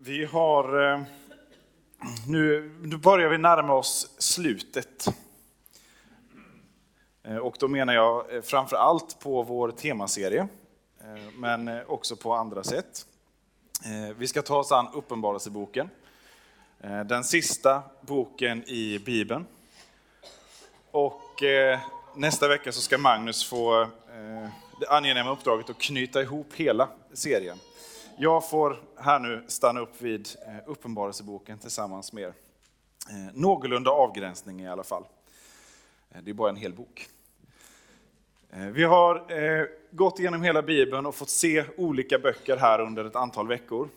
Vi har... Eh, nu, nu börjar vi närma oss slutet. Eh, och då menar jag eh, framför allt på vår temaserie, men också på andra sätt. Vi ska ta oss an Uppenbarelseboken, den sista boken i Bibeln. Och nästa vecka så ska Magnus få det angenäma uppdraget att knyta ihop hela serien. Jag får här nu stanna upp vid eh, Uppenbarelseboken tillsammans med er. Någorlunda avgränsning i alla fall. Eh, det är bara en hel bok. Vi har gått igenom hela Bibeln och fått se olika böcker här under ett antal veckor.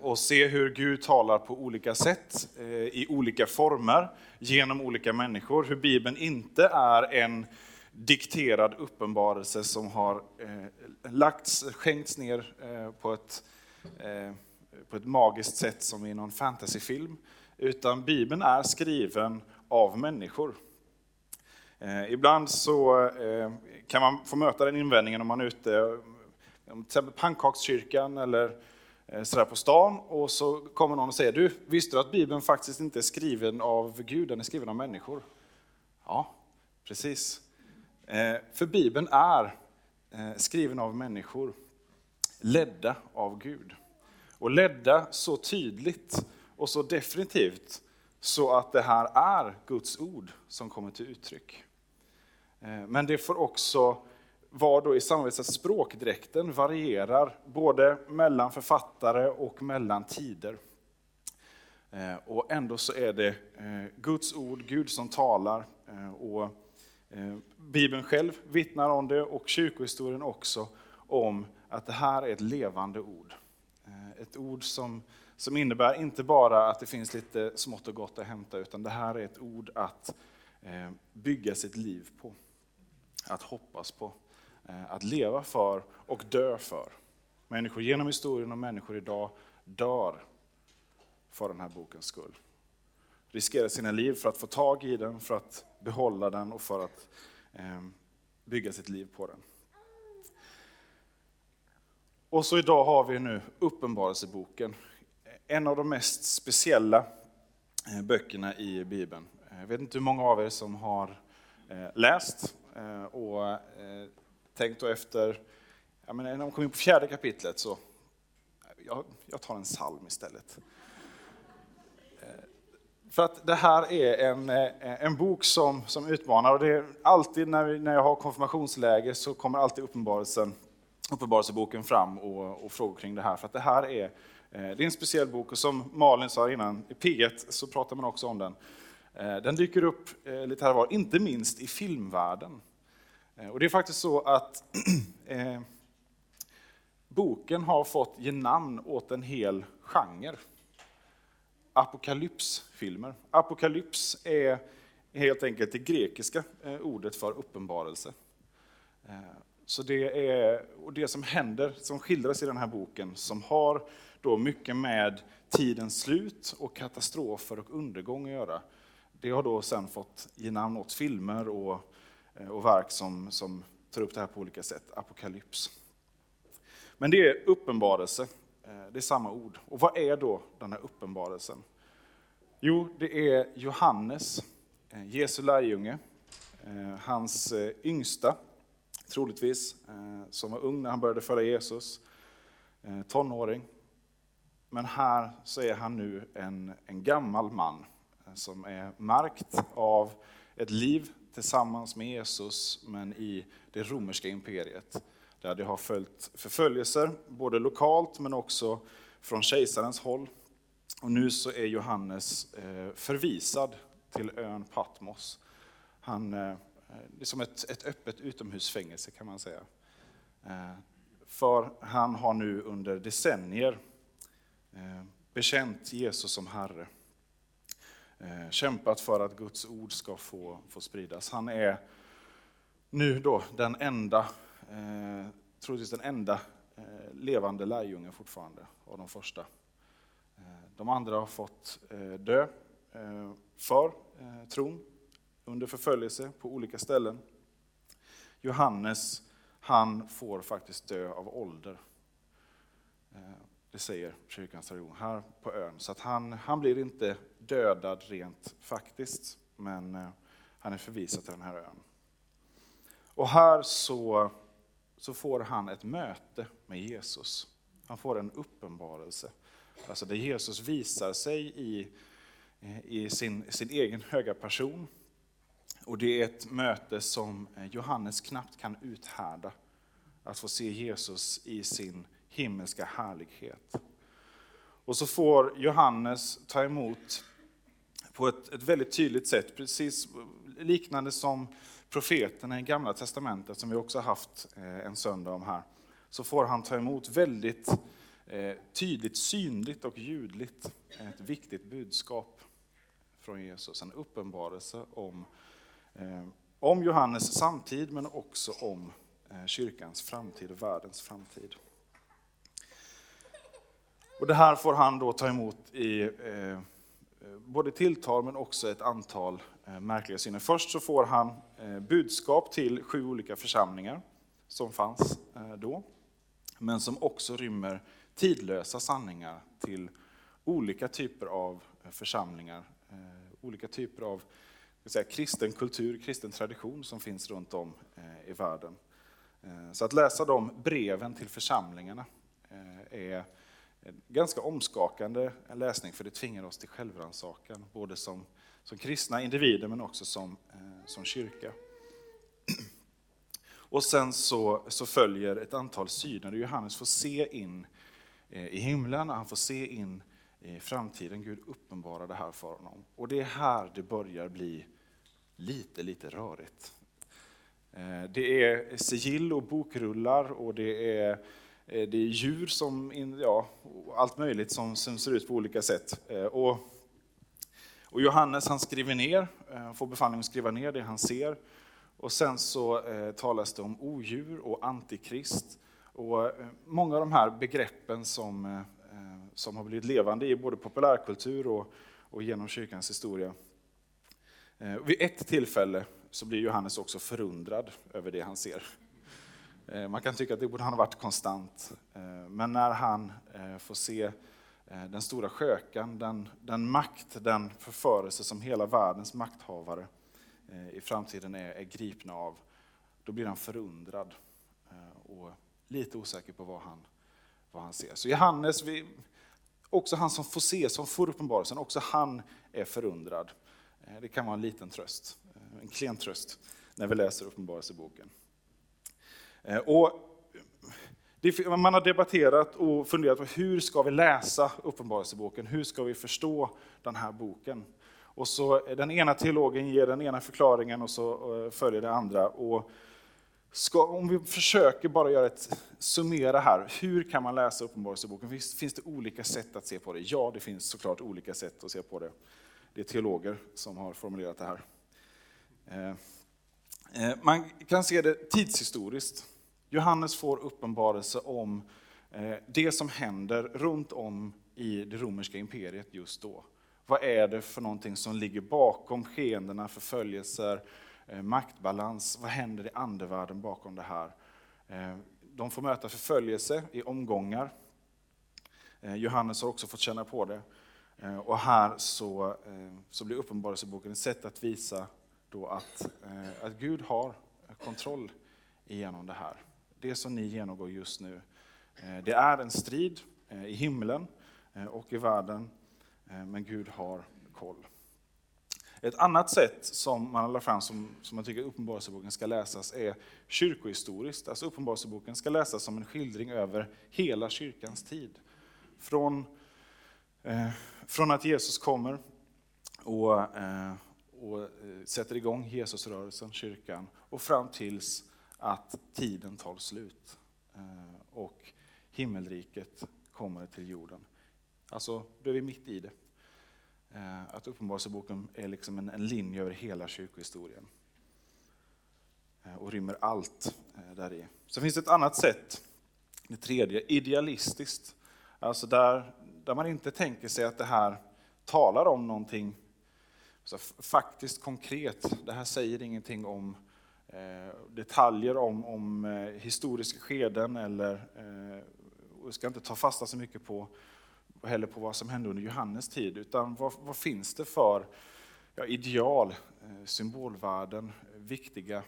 Och se hur Gud talar på olika sätt, i olika former, genom olika människor. Hur Bibeln inte är en dikterad uppenbarelse som har eh, lagts, skänkts ner eh, på ett, eh, på ett magiskt sätt som i någon fantasyfilm. Utan Bibeln är skriven av människor. Eh, ibland så eh, kan man få möta den invändningen om man är ute, eh, till exempel pannkakskyrkan eller eh, sådär på stan, och så kommer någon och säger du, visste du att Bibeln faktiskt inte är skriven av Gud, den är skriven av människor? Ja, precis. Eh, för Bibeln är eh, skriven av människor, ledda av Gud. Och ledda så tydligt och så definitivt så att det här är Guds ord som kommer till uttryck. Eh, men det får också vara då i samarbete att språkdräkten varierar både mellan författare och mellan tider. Och ändå så är det Guds ord, Gud som talar. Och Eh, Bibeln själv vittnar om det och kyrkohistorien också om att det här är ett levande ord. Eh, ett ord som, som innebär inte bara att det finns lite smått och gott att hämta, utan det här är ett ord att eh, bygga sitt liv på. Att hoppas på, att leva för och dö för. Människor genom historien och människor idag dör för den här bokens skull. Riskerar sina liv för att få tag i den, för att behålla den och för att eh, bygga sitt liv på den. Och så idag har vi nu Uppenbarelseboken, en av de mest speciella eh, böckerna i Bibeln. Jag vet inte hur många av er som har eh, läst eh, och tänkt då efter, jag menar, när de kom in på fjärde kapitlet så, jag, jag tar en psalm istället. För att det här är en, eh, en bok som, som utmanar och det är alltid när, vi, när jag har konfirmationsläger så kommer alltid uppenbarelsen, uppenbarelseboken fram och, och frågor kring det här. För att det här är, eh, det är en speciell bok och som Malin sa innan, i P1 så pratar man också om den. Eh, den dyker upp lite här och var, inte minst i filmvärlden. Och det är faktiskt så att boken har fått ge namn åt en hel genre. Apokalypsfilmer. Apokalyps är helt enkelt det grekiska eh, ordet för uppenbarelse. Eh, så det är och det som händer, som skildras i den här boken, som har då mycket med tidens slut och katastrofer och undergång att göra. Det har då sen fått ge namn åt filmer och, eh, och verk som, som tar upp det här på olika sätt. Apokalyps. Men det är uppenbarelse, Eh, det är samma ord. Och vad är då den här uppenbarelsen? Jo, det är Johannes, eh, Jesu lärjunge, eh, hans yngsta, troligtvis, som var ung när han började följa Jesus, tonåring. Men här så är han nu en, en gammal man som är märkt av ett liv tillsammans med Jesus, men i det romerska imperiet. Där det har följt förföljelser, både lokalt men också från kejsarens håll. Och nu så är Johannes eh, förvisad till ön Patmos. Han, eh, det är som ett, ett öppet utomhusfängelse kan man säga. Eh, för han har nu under decennier bekänt Jesus som Herre. Kämpat för att Guds ord ska få, få spridas. Han är nu då den enda, troligtvis den enda eh, levande lärjungen fortfarande av de första. Eh, de andra har fått eh, dö för tron under förföljelse på olika ställen. Johannes, han får faktiskt dö av ålder. Det säger kyrkans tradition här på ön. Så att han, han blir inte dödad rent faktiskt, men han är förvisad till den här ön. Och här så, så får han ett möte med Jesus. Han får en uppenbarelse. Alltså där Jesus visar sig i, i sin, sin egen höga person. Och det är ett möte som Johannes knappt kan uthärda. Att få se Jesus i sin himmelska härlighet. Och så får Johannes ta emot på ett, ett väldigt tydligt sätt, precis liknande som profeterna i Gamla Testamentet, som vi också haft eh, en söndag om här, så får han ta emot väldigt eh, tydligt, synligt och ljudligt eh, ett viktigt budskap från Jesus. En uppenbarelse om, om Johannes samtid, men också om kyrkans framtid och världens framtid. Och det här får han då ta emot i eh, både tilltal men också ett antal Eh, märkliga syner. Först så får han eh, budskap till sju olika församlingar som fanns eh, då, men som också rymmer tidlösa sanningar till olika typer av församlingar, olika typer av säga, kristen kultur, kristen tradition som finns runt om i världen. Så att läsa de breven till församlingarna är en ganska omskakande läsning, för det tvingar oss till självrannsakan, både som, som kristna individer men också som, eh, som kyrka. Och sen så, så följer ett antal syner, där Johannes får se in eh, i himlen, och han får se in i framtiden. Gud uppenbarar det här för honom. Och det är här det börjar bli lite, lite rörigt. Eh, det är sigill och bokrullar och det är det är djur som, ja, allt möjligt som, som ser ut på olika sätt. Och, och Johannes han skriver ner, eh, får befallning att skriva ner det han ser. Och sen så eh, talas det om odjur och antikrist. Och eh, många av de här begreppen som, eh, eh som har blivit levande i både populärkultur och, och genom kyrkans historia. Eh, vid ett tillfälle så blir Johannes också förundrad över det han ser. Eh, man kan tycka att det borde han ha varit konstant. Eh, men när han eh, får se Eh, den stora skökan, den, den makt, den förförelse som hela världens makthavare eh, i framtiden är, är gripna av, då blir han förundrad eh, och lite osäker på vad han, vad han ser. Så Johannes, vi, också han som får se, som får uppenbarelsen, också han är förundrad. Det kan vara en liten tröst, en klen tröst, när vi läser Uppenbarelseboken. Och man har debatterat och funderat på hur ska vi läsa Uppenbarelseboken? Hur ska vi förstå den här boken? Och så eh, den ena teologen ger den ena förklaringen och så eh, följer det andra. Och ska, om vi försöker bara göra ett summera här, hur kan man läsa Uppenbarelseboken? Finns, finns det olika sätt att se på det? Ja, det finns såklart olika sätt att se på det. Det är teologer som har formulerat det här. Eh, man kan se det tidshistoriskt. Johannes får uppenbarelse om eh, det som händer runt om i det romerska imperiet just då. Vad är det för någonting som ligger bakom skeendena, förföljelser, eh, maktbalans? Vad händer i andevärlden bakom det här? Eh, de får möta förföljelse i omgångar. Johannes har också fått känna på det. Och här så, så blir Uppenbarelseboken ett sätt att visa då att, att Gud har kontroll igenom det här det som ni genomgår just nu. Eh, det är en strid eh, i himlen eh, och i världen, men Gud har koll. Ett annat sätt som man lagt fram, som, som man tycker Uppenbarelseboken ska läsas, är kyrkohistoriskt. Alltså Uppenbarelseboken ska läsas som en skildring över hela kyrkans tid. Från, eh, från att Jesus kommer och, eh, och sätter igång Jesusrörelsen, kyrkan, och fram tills att tiden tar slut eh, och himmelriket kommer till jorden. Alltså, då är vi mitt i det. Eh, att Uppenbarelseboken är liksom en, en linje över hela kyrkohistorien eh, och rymmer allt där i. Så finns det ett annat sätt, det tredje, idealistiskt. Alltså där, där man inte tänker sig att det här talar om någonting så faktiskt konkret. Det här säger ingenting om Eh, Eh, detaljer om, om eh, historiska skeden eller eh, vi ska inte ta fasta så mycket på, heller på vad som hände under Johannes tid, utan vad, vad finns det för ja, ideal, symbolvärden, viktiga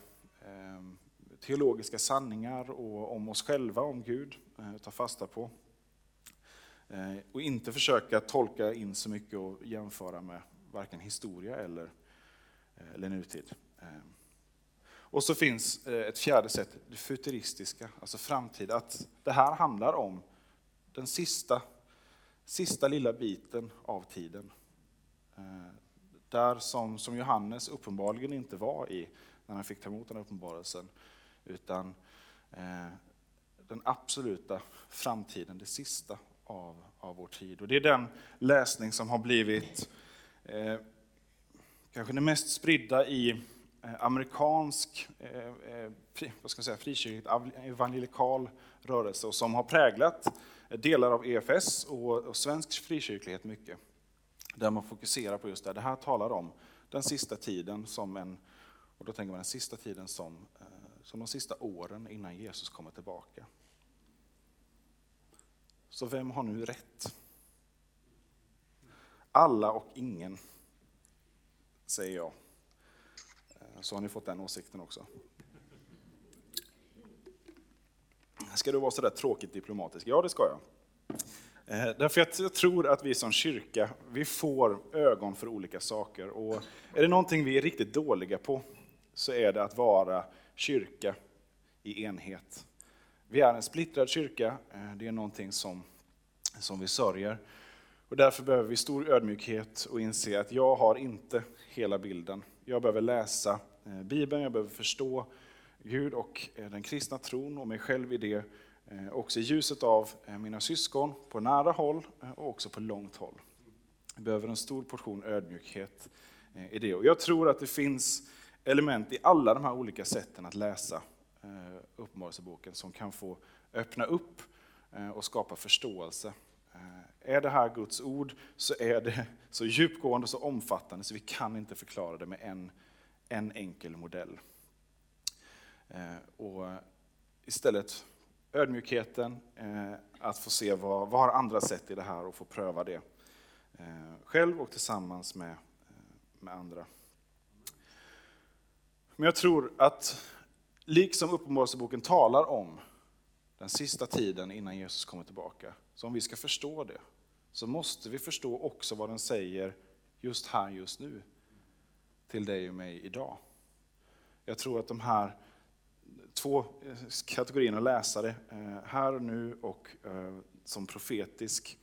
teologiska sanningar och om oss själva, om Gud, ta fasta på. Och inte försöka tolka in så mycket och jämföra med varken historia eller, eller nutid. Och så finns eh, ett fjärde sätt, det futuristiska, alltså framtid. Att det här handlar om den sista, sista lilla biten av tiden. Eh, där som, som Johannes uppenbarligen inte var i när han fick ta emot den här uppenbarelsen. Utan eh, den absoluta framtiden, det sista av, av vår tid. Och det är den läsning som har blivit eh, kanske den mest spridda i Eh, amerikansk eh, eh, vad ska jag säga, frikyrklig evangelikal rörelse och som har präglat delar av EFS och, svensk frikyrklighet mycket. Där man fokuserar på just det. Det här talar om den sista tiden som en, och då tänker man den sista tiden som, som de sista åren innan Jesus kommer tillbaka. Så vem har nu rätt? Alla och ingen, säger jag så har ni fått den åsikten också. Ska du vara sådär tråkigt diplomatisk? Ja, det ska jag. Eh, därför att jag tror att vi som kyrka, vi får ögon för olika saker. Och är det någonting vi är riktigt dåliga på, så är det att vara kyrka i enhet. Vi är en splittrad kyrka, eh, det är någonting som, som vi sörjer. Och därför behöver vi stor ödmjukhet och inse att jag har inte hela bilden. Jag behöver läsa Eh, Bibeln, jag behöver förstå Gud och eh, den kristna tron och mig själv i det, eh, också i ljuset av mina syskon på nära håll och också på långt håll. Jag behöver en stor portion ödmjukhet i det. Och jag tror att det finns element i alla de här olika sätten att läsa Uppenbarelseboken som kan få öppna upp och skapa förståelse. Är det här Guds ord så är det så djupgående och så omfattande så vi kan inte förklara det med en en enkel modell. Eh, och istället ödmjukheten, eh, att få se vad, vad har andra sett i det här och få pröva det eh, själv och tillsammans med, med andra. Men jag tror att liksom Uppenbarelseboken talar om den sista tiden innan Jesus kommer tillbaka, så om vi ska förstå det, så måste vi förstå också vad den säger just här, just nu till dig och mig idag. Jag tror att de här två eh, kategorierna läsare, eh, här och nu och eh, som profetisk,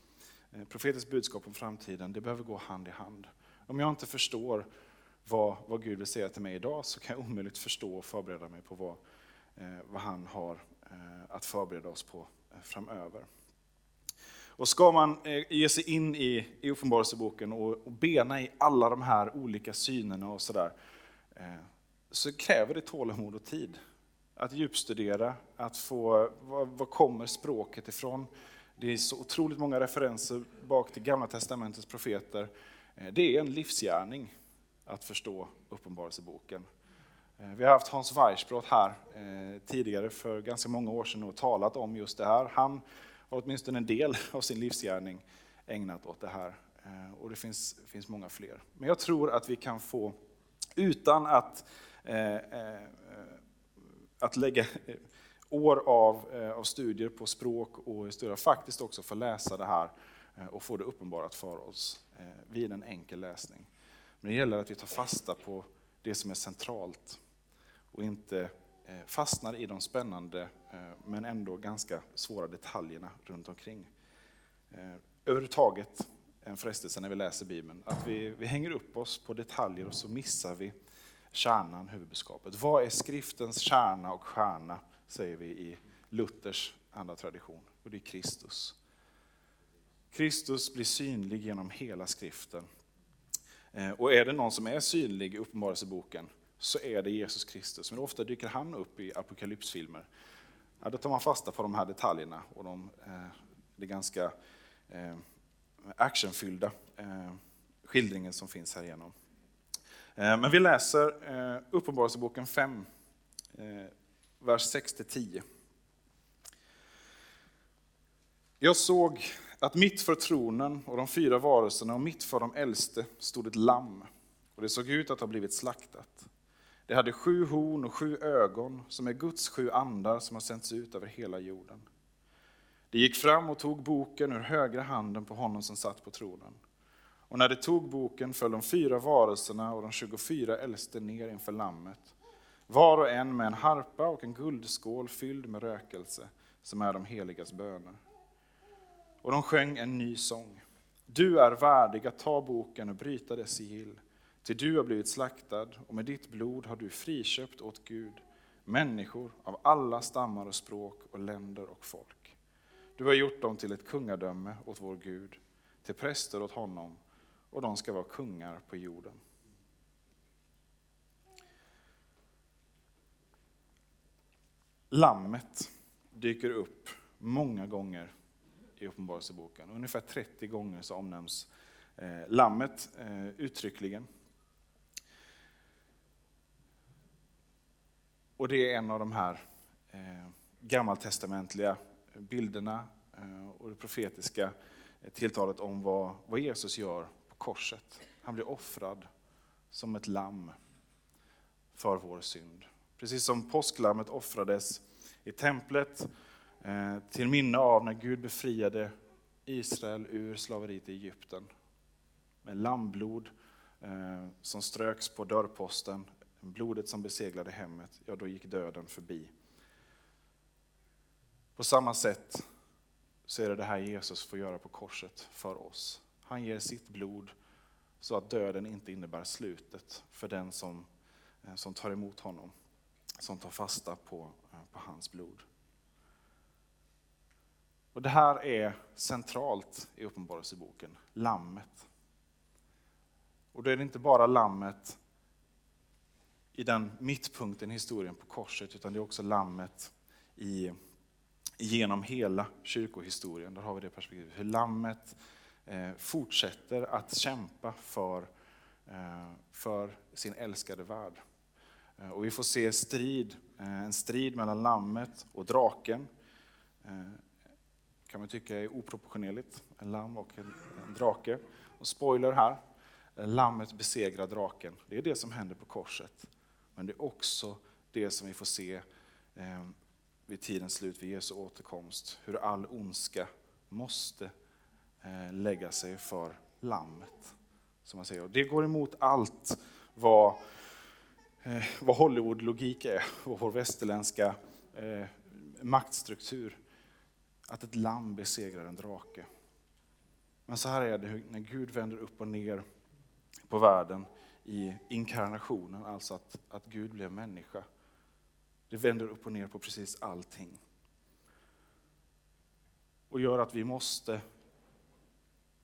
profetiskt budskap om framtiden, det behöver gå hand i hand. Om jag inte förstår vad, vad Gud vill säga till mig idag så kan jag omöjligt förstå och förbereda mig på vad, vad han har att förbereda oss på framöver. Och ska man eh, ge sig in i, i Uppenbarelseboken och, och bena i alla de här olika synerna och sådär, eh, så kräver det tålamod och tid. Att djupstudera, att få, var, kommer språket ifrån? Det är så otroligt många referenser bak till Gamla Testamentets profeter. Eh, det är en livsgärning att förstå Uppenbarelseboken. Vi har haft Hans Weissbrott här tidigare för ganska många år sedan och talat om just det här. Han har åtminstone en del av sin livsgärning ägnat åt det här. Eh, och det finns, finns många fler. Men jag tror att vi kan få, utan att, eh, eh, att lägga eh, år av, eh, av studier på språk och historia, faktiskt också få läsa det här och få det uppenbarat för oss vid en enkel läsning. Men det gäller att vi tar fasta på det som är centralt och inte Eh, fastnar i de spännande eh, men ändå ganska svåra detaljerna runt omkring. Eh, överhuvudtaget en frestelse när vi läser Bibeln, att vi, vi hänger upp oss på detaljer och så missar vi kärnan, huvudbudskapet. Vad är skriftens kärna och stjärna, säger vi i Luthers andra tradition, och det är Kristus. Kristus blir synlig genom hela skriften. Och är det någon som är synlig i Uppenbarelseboken så är det Jesus Kristus. Men ofta dyker han upp i apokalypsfilmer. Ja, då tar man fasta på de här detaljerna och de, eh, det ganska eh, actionfyllda eh, skildringen som finns här igenom. Eh, men vi läser eh, Uppenbarelseboken 5, eh, vers 6-10. Jag såg att mitt för tronen och de fyra varelserna och mitt för de äldste stod ett lamm, och det såg ut att ha blivit slaktat. Det hade sju horn och sju ögon, som är Guds sju andar som har sänts ut över hela jorden. Det gick fram och tog boken ur högra handen på honom som satt på tronen. Och när det tog boken föll de fyra varelserna och de tjugofyra äldste ner inför lammet, var och en med en harpa och en guldskål fylld med rökelse, som är de heligas böner. Och de sjöng en ny sång. Du är värdig att ta boken och bryta dess sigill, till du har blivit slaktad och med ditt blod har du friköpt åt Gud människor av alla stammar och språk och länder och folk. Du har gjort dem till ett kungadöme åt vår Gud, till präster åt honom, och de ska vara kungar på jorden. Lammet dyker upp många gånger i Uppenbarelseboken. Ungefär 30 gånger så omnämns eh, lammet eh, uttryckligen. Och det är en av de här eh, gammaltestamentliga bilderna eh, och det profetiska eh, tilltalet om vad, vad Jesus gör på korset. Han blir offrad som ett lamm för vår synd. Precis som påsklammet offrades i templet eh, till minne av när Gud befriade Israel ur slaveriet i Egypten. Med lammblod eh, som ströks på dörrposten, blodet som beseglade hemmet, ja då gick döden förbi. På samma sätt så är det det här Jesus får göra på korset för oss. Han ger sitt blod så att döden inte innebär slutet för den som, eh, som tar emot honom, som tar fasta på, eh, på hans blod. Och det här är centralt i Uppenbarelseboken, lammet. Och då är det inte bara lammet i den mittpunkten i historien på korset, utan det är också lammet i, genom hela kyrkohistorien. Där har vi det perspektivet, hur lammet eh, fortsätter att kämpa för, eh, för sin älskade värld. Eh, och vi får se strid, eh, en strid mellan lammet och draken. Eh, kan man tycka är oproportionerligt, en lamm och en, en drake. Och spoiler här, eh, lammet besegrar draken. Det är det som händer på korset. Men det är också det som vi får se eh, vid tidens slut, vid Jesu återkomst, hur all ondska måste eh, lägga sig för lammet. Som man säger. Och det går emot allt vad, eh, vad Hollywood-logik är och vår västerländska maktstruktur att ett lamm besegrar en drake. Men så här är det när Gud vänder upp och ner på världen i inkarnationen, alltså att, att Gud blev människa. Det vänder upp och ner på precis allting. Och gör att vi måste,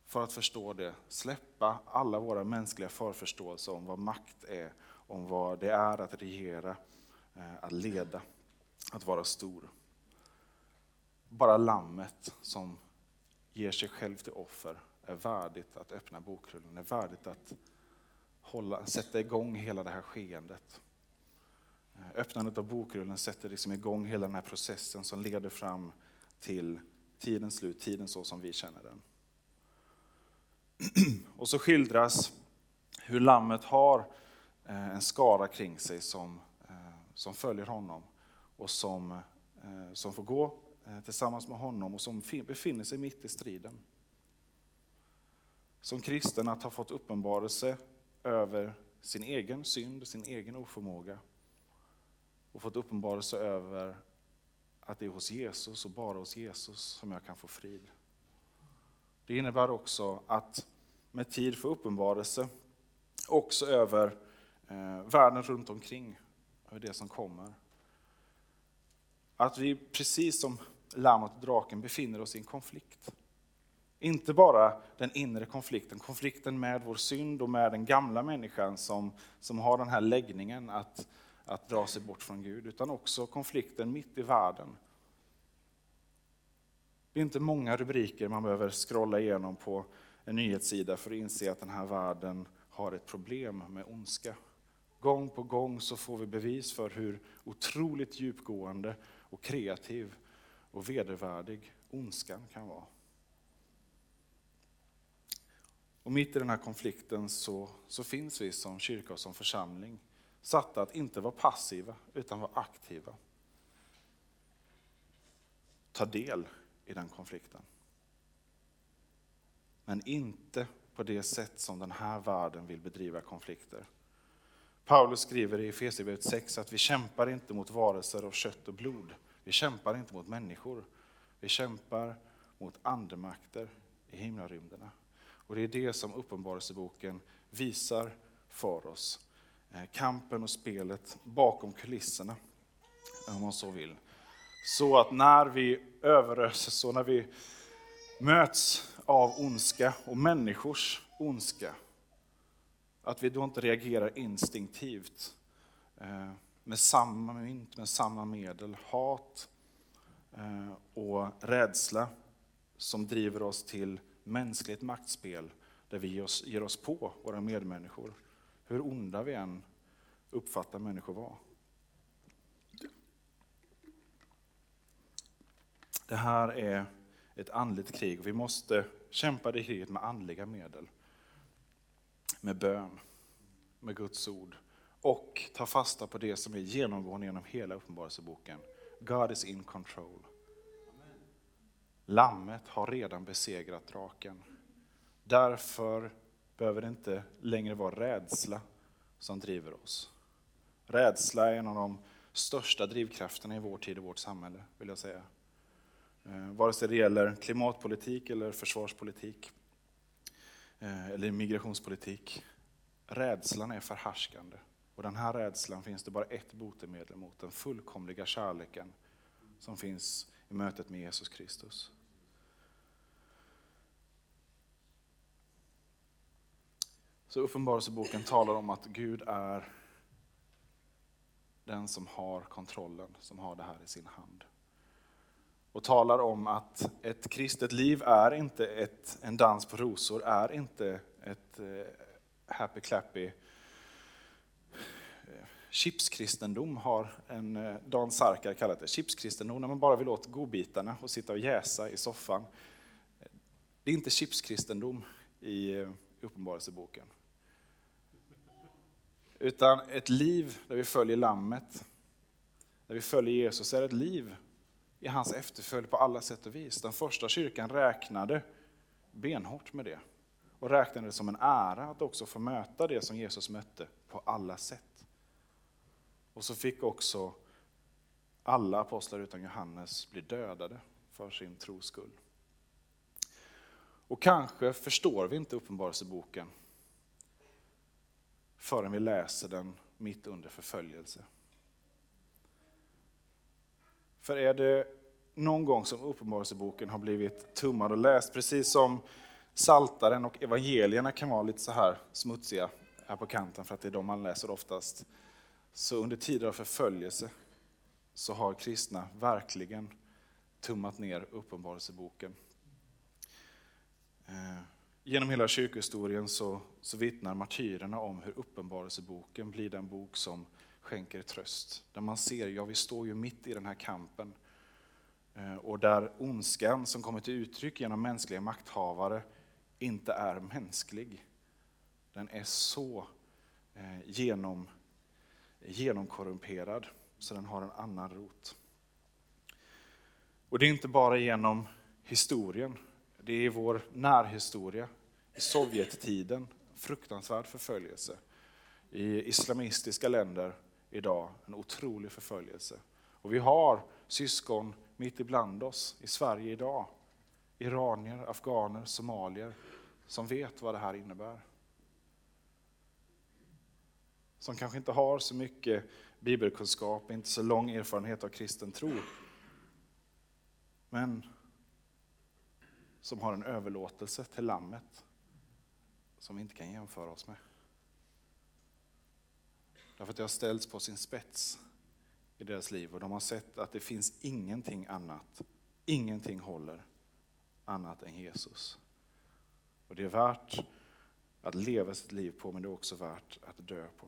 för att förstå det, släppa alla våra mänskliga förförståelser om vad makt är, om vad det är att regera, eh, att leda, att vara stor bara lammet som ger sig själv till offer är värdigt att öppna bokrullen, är värdigt att hålla, sätta igång hela det här skeendet. Eh, öppnandet av bokrullen sätter liksom igång hela den här processen som leder fram till tidens slut, tiden så som vi känner den. Och så skildras hur lammet har eh, en skara kring sig som, eh, som följer honom och som, som får gå tillsammans med honom och som befinner sig mitt i striden. Som kristen att ha fått uppenbarelse över sin egen synd, sin egen oförmåga och fått uppenbarelse över att det är hos Jesus och bara hos Jesus som jag kan få frid. Det innebär också att med tid få uppenbarelse också över eh, världen runt omkring, över det som kommer. Att vi precis som lammet och draken befinner oss i en konflikt. Inte bara den inre konflikten, konflikten med vår synd och med den gamla människan som, som har den här läggningen att, att dra sig bort från Gud, utan också konflikten mitt i världen. Det är inte många rubriker man behöver scrolla igenom på en nyhetssida för att inse att den här världen har ett problem med ondska. Gång på gång så får vi bevis för hur otroligt djupgående och kreativ och vedervärdig ondskan kan vara. Och mitt i den här konflikten så, så finns vi som kyrka och som församling satta att inte vara passiva utan vara aktiva. Ta del i den konflikten. Men inte på det sätt som den här världen vill bedriva konflikter. Paulus skriver i Efesierbrevet 6 att vi kämpar inte mot varelser av kött och blod. Vi kämpar inte mot människor. Vi kämpar mot andemakter i himlarymderna. Och det är det som Uppenbarelseboken visar för oss. Eh, kampen och spelet bakom kulisserna, om man så vill. Så att när vi överöses och när vi möts av ondska och människors ondska, att vi då inte reagerar instinktivt eh, med samma mynt, med samma medel, hat eh, och rädsla som driver oss till mänskligt maktspel där vi ger oss på våra medmänniskor, hur onda vi än uppfattar människor vara. Det här är ett andligt krig och vi måste kämpa det kriget med andliga medel. Med bön, med Guds ord och ta fasta på det som är genomgående genom hela Uppenbarelseboken. God is in control. Lammet har redan besegrat draken. Därför behöver det inte längre vara rädsla som driver oss. Rädsla är en av de största drivkrafterna i vår tid och vårt samhälle, vill jag säga. Eh, vare sig det gäller klimatpolitik eller försvarspolitik eh, eller migrationspolitik. Rädslan är förhärskande. Och den här rädslan finns det bara ett botemedel mot, den fullkomliga kärleken som finns i mötet med Jesus Kristus. Så Uppenbarelseboken talar om att Gud är den som har kontrollen, som har det här i sin hand. Och talar om att ett kristet liv är inte ett, en dans på rosor, är inte ett eh, happy clappy eh, Chipskristendom har en eh, Dan Sarkar kallat det. Chipskristendom när man bara vill åt godbitarna och sitta och jäsa i soffan. Det är inte chipskristendom i eh, Uppenbarelseboken. Utan ett liv där vi följer Lammet, där vi följer Jesus, är ett liv i hans efterföljd på alla sätt och vis. Den första kyrkan räknade benhårt med det och räknade det som en ära att också få möta det som Jesus mötte på alla sätt. Och så fick också alla apostlar utan Johannes bli dödade för sin tros skull. Och kanske förstår vi inte Uppenbarelseboken förrän vi läser den mitt under förföljelse. För är det någon gång som Uppenbarelseboken har blivit tummad och läst, precis som Saltaren och evangelierna kan vara lite så här smutsiga här på kanten för att det är de man läser oftast. Så under tider av förföljelse så har kristna verkligen tummat ner Uppenbarelseboken. Eh, Genom hela kyrkohistorien så, så vittnar martyrerna om hur Uppenbarelseboken blir den bok som skänker tröst. Där man ser, ja vi står ju mitt i den här kampen. Eh, och där ondskan som kommer till uttryck genom mänskliga makthavare inte är mänsklig. Den är så eh, genom, genomkorrumperad så den har en annan rot. Och det är inte bara genom historien det är vår närhistoria. I Sovjettiden, fruktansvärd förföljelse. I islamistiska länder idag, en otrolig förföljelse. Och vi har syskon mitt ibland oss i Sverige idag. Iranier, afghaner, somalier som vet vad det här innebär. Som kanske inte har så mycket bibelkunskap, inte så lång erfarenhet av kristen tro. Men som har en överlåtelse till Lammet som vi inte kan jämföra oss med. Därför att det har ställts på sin spets i deras liv och de har sett att det finns ingenting annat, ingenting håller annat än Jesus. Och det är värt att leva sitt liv på men det är också värt att dö på.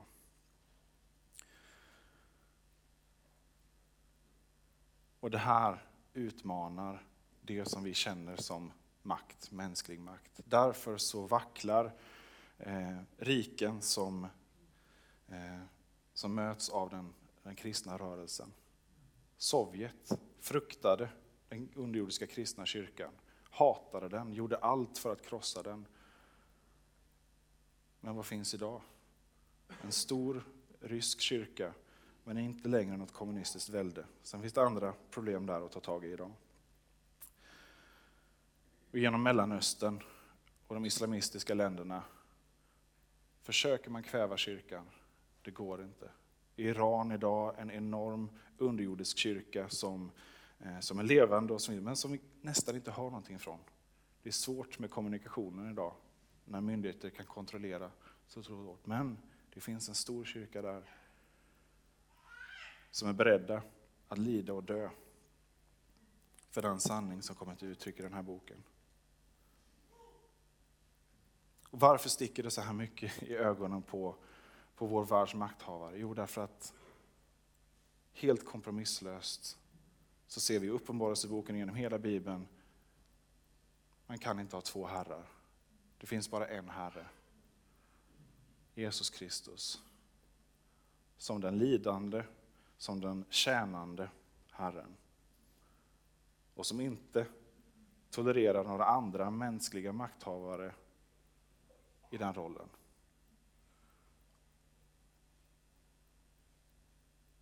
Och det här utmanar det som vi känner som makt, mänsklig makt. Därför så vacklar eh, riken som, eh, som möts av den, den kristna rörelsen. Sovjet fruktade den underjordiska kristna kyrkan, hatade den, gjorde allt för att krossa den. Men vad finns idag? En stor rysk kyrka, men inte längre något kommunistiskt välde. Sen finns det andra problem där att ta tag i idag. Och genom Mellanöstern och de islamistiska länderna försöker man kväva kyrkan. Det går inte. I Iran idag en enorm underjordisk kyrka som, eh, som är levande, och som, men som vi nästan inte har någonting ifrån. Det är svårt med kommunikationen idag, när myndigheter kan kontrollera så svårt. Men det finns en stor kyrka där som är beredda att lida och dö för den sanning som kommer till uttryck i den här boken. Och varför sticker det så här mycket i ögonen på, på vår världs makthavare? Jo, därför att helt kompromisslöst så ser vi i Uppenbarelseboken genom hela Bibeln, man kan inte ha två herrar. Det finns bara en Herre. Jesus Kristus. Som den lidande, som den tjänande Herren. Och som inte tolererar några andra mänskliga makthavare i den rollen.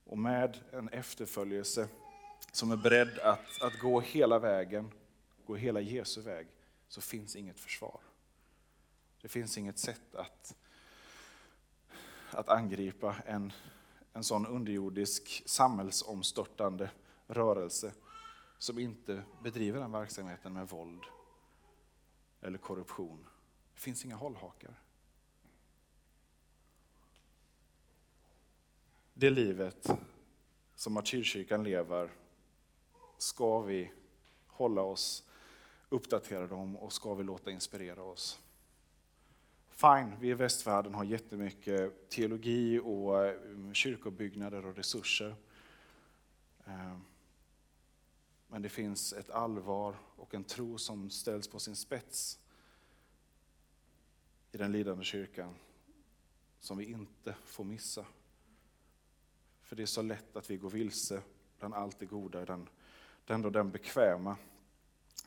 Och med en efterföljelse som är beredd att, att gå hela vägen, gå hela Jesu väg, så finns inget försvar. Det finns inget sätt att, att angripa en, en sån underjordisk samhällsomstörtande rörelse som inte bedriver den verksamheten med våld eller korruption. Det finns inga hållhakar. Det livet som martyrkyrkan lever ska vi hålla oss uppdaterade om och ska vi låta inspirera oss. Fine, vi i västvärlden har jättemycket teologi och eh, kyrkobyggnader och resurser. Eh, men det finns ett allvar och en tro som ställs på sin spets i den lidande kyrkan som vi inte får missa. För det är så lätt att vi går vilse bland allt det goda i den, den, den bekväma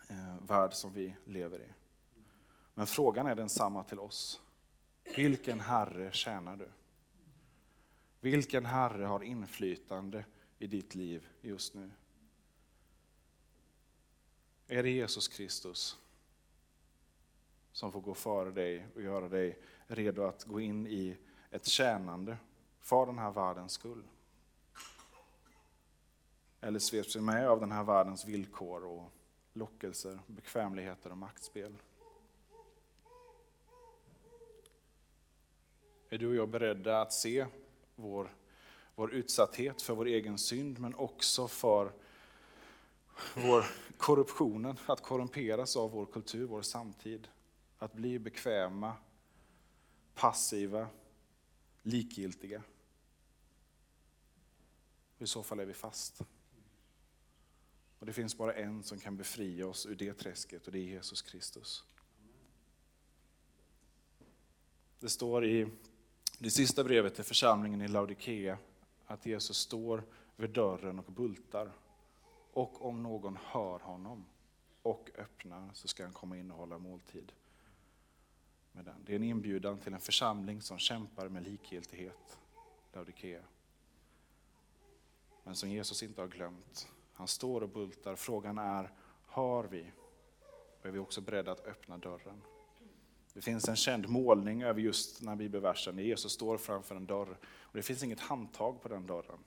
eh, värld som vi lever i. Men frågan är densamma till oss. Vilken Herre tjänar du? Vilken Herre har inflytande i ditt liv just nu? Är det Jesus Kristus som får gå före dig och göra dig redo att gå in i ett tjänande för den här världens skull? Eller sveps vi med av den här världens villkor och lockelser, bekvämligheter och maktspel? Är du och jag beredda att se vår, vår utsatthet för vår egen synd, men också för vår korruptionen, att korrumperas av vår kultur, vår samtid. Att bli bekväma, passiva, likgiltiga. I så fall är vi fast. Och Det finns bara en som kan befria oss ur det träsket och det är Jesus Kristus. Det står i det sista brevet till församlingen i Laodikea att Jesus står vid dörren och bultar. Och om någon hör honom och öppnar så ska han komma in och hålla måltid med den. Det är en inbjudan till en församling som kämpar med likgiltighet, Laodikea. Men som Jesus inte har glömt. Han står och bultar. Frågan är, har vi? Och är vi också beredda att öppna dörren? Det finns en känd målning över just den här bibelversen, när Jesus står framför en dörr. Och det finns inget handtag på den dörren,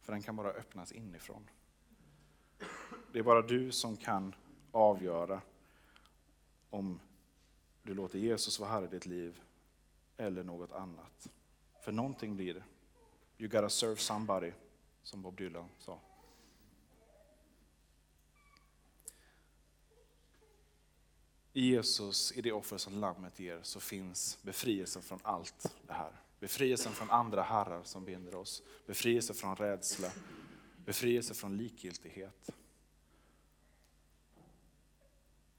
för den kan bara öppnas inifrån. Det är bara du som kan avgöra om du låter Jesus vara Herre i ditt liv eller något annat. För någonting blir det. You gotta serve somebody, som Bob Dylan sa. I Jesus, i det offer som Lammet ger, så finns befrielsen från allt det här. Befrielsen från andra herrar som binder oss, befrielse från rädsla, befrielse från likgiltighet.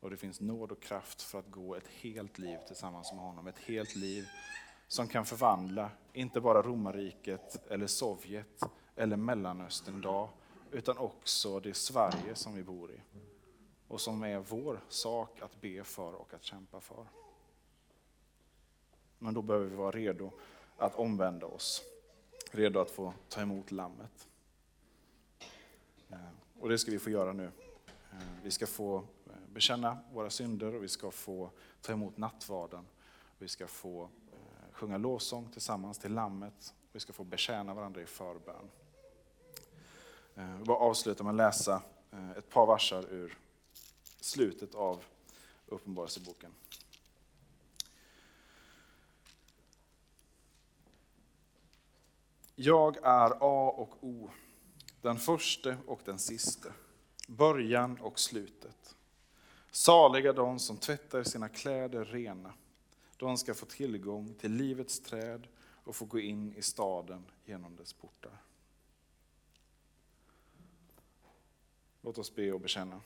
Och det finns nåd och kraft för att gå ett helt liv tillsammans med honom. Ett helt liv som kan förvandla, inte bara romarriket eller Sovjet eller Mellanöstern idag, utan också det Sverige som vi bor i. Och som är vår sak att be för och att kämpa för. Men då behöver vi vara redo att omvända oss. Redo att få ta emot Lammet. Eh, och det ska vi få göra nu. Eh, vi ska få bekänna våra synder och vi ska få ta emot nattvarden. Vi ska få eh, sjunga lovsång tillsammans till Lammet. Vi ska få betjäna varandra i förbön. Eh, Jag bara avsluta med att läsa eh, ett par versar ur slutet av Uppenbarelseboken. Jag är A och O, den förste och den siste, början och slutet. Saliga de som tvättar sina kläder rena. De ska få tillgång till livets träd och få gå in i staden genom dess portar. Låt oss be och bekänna.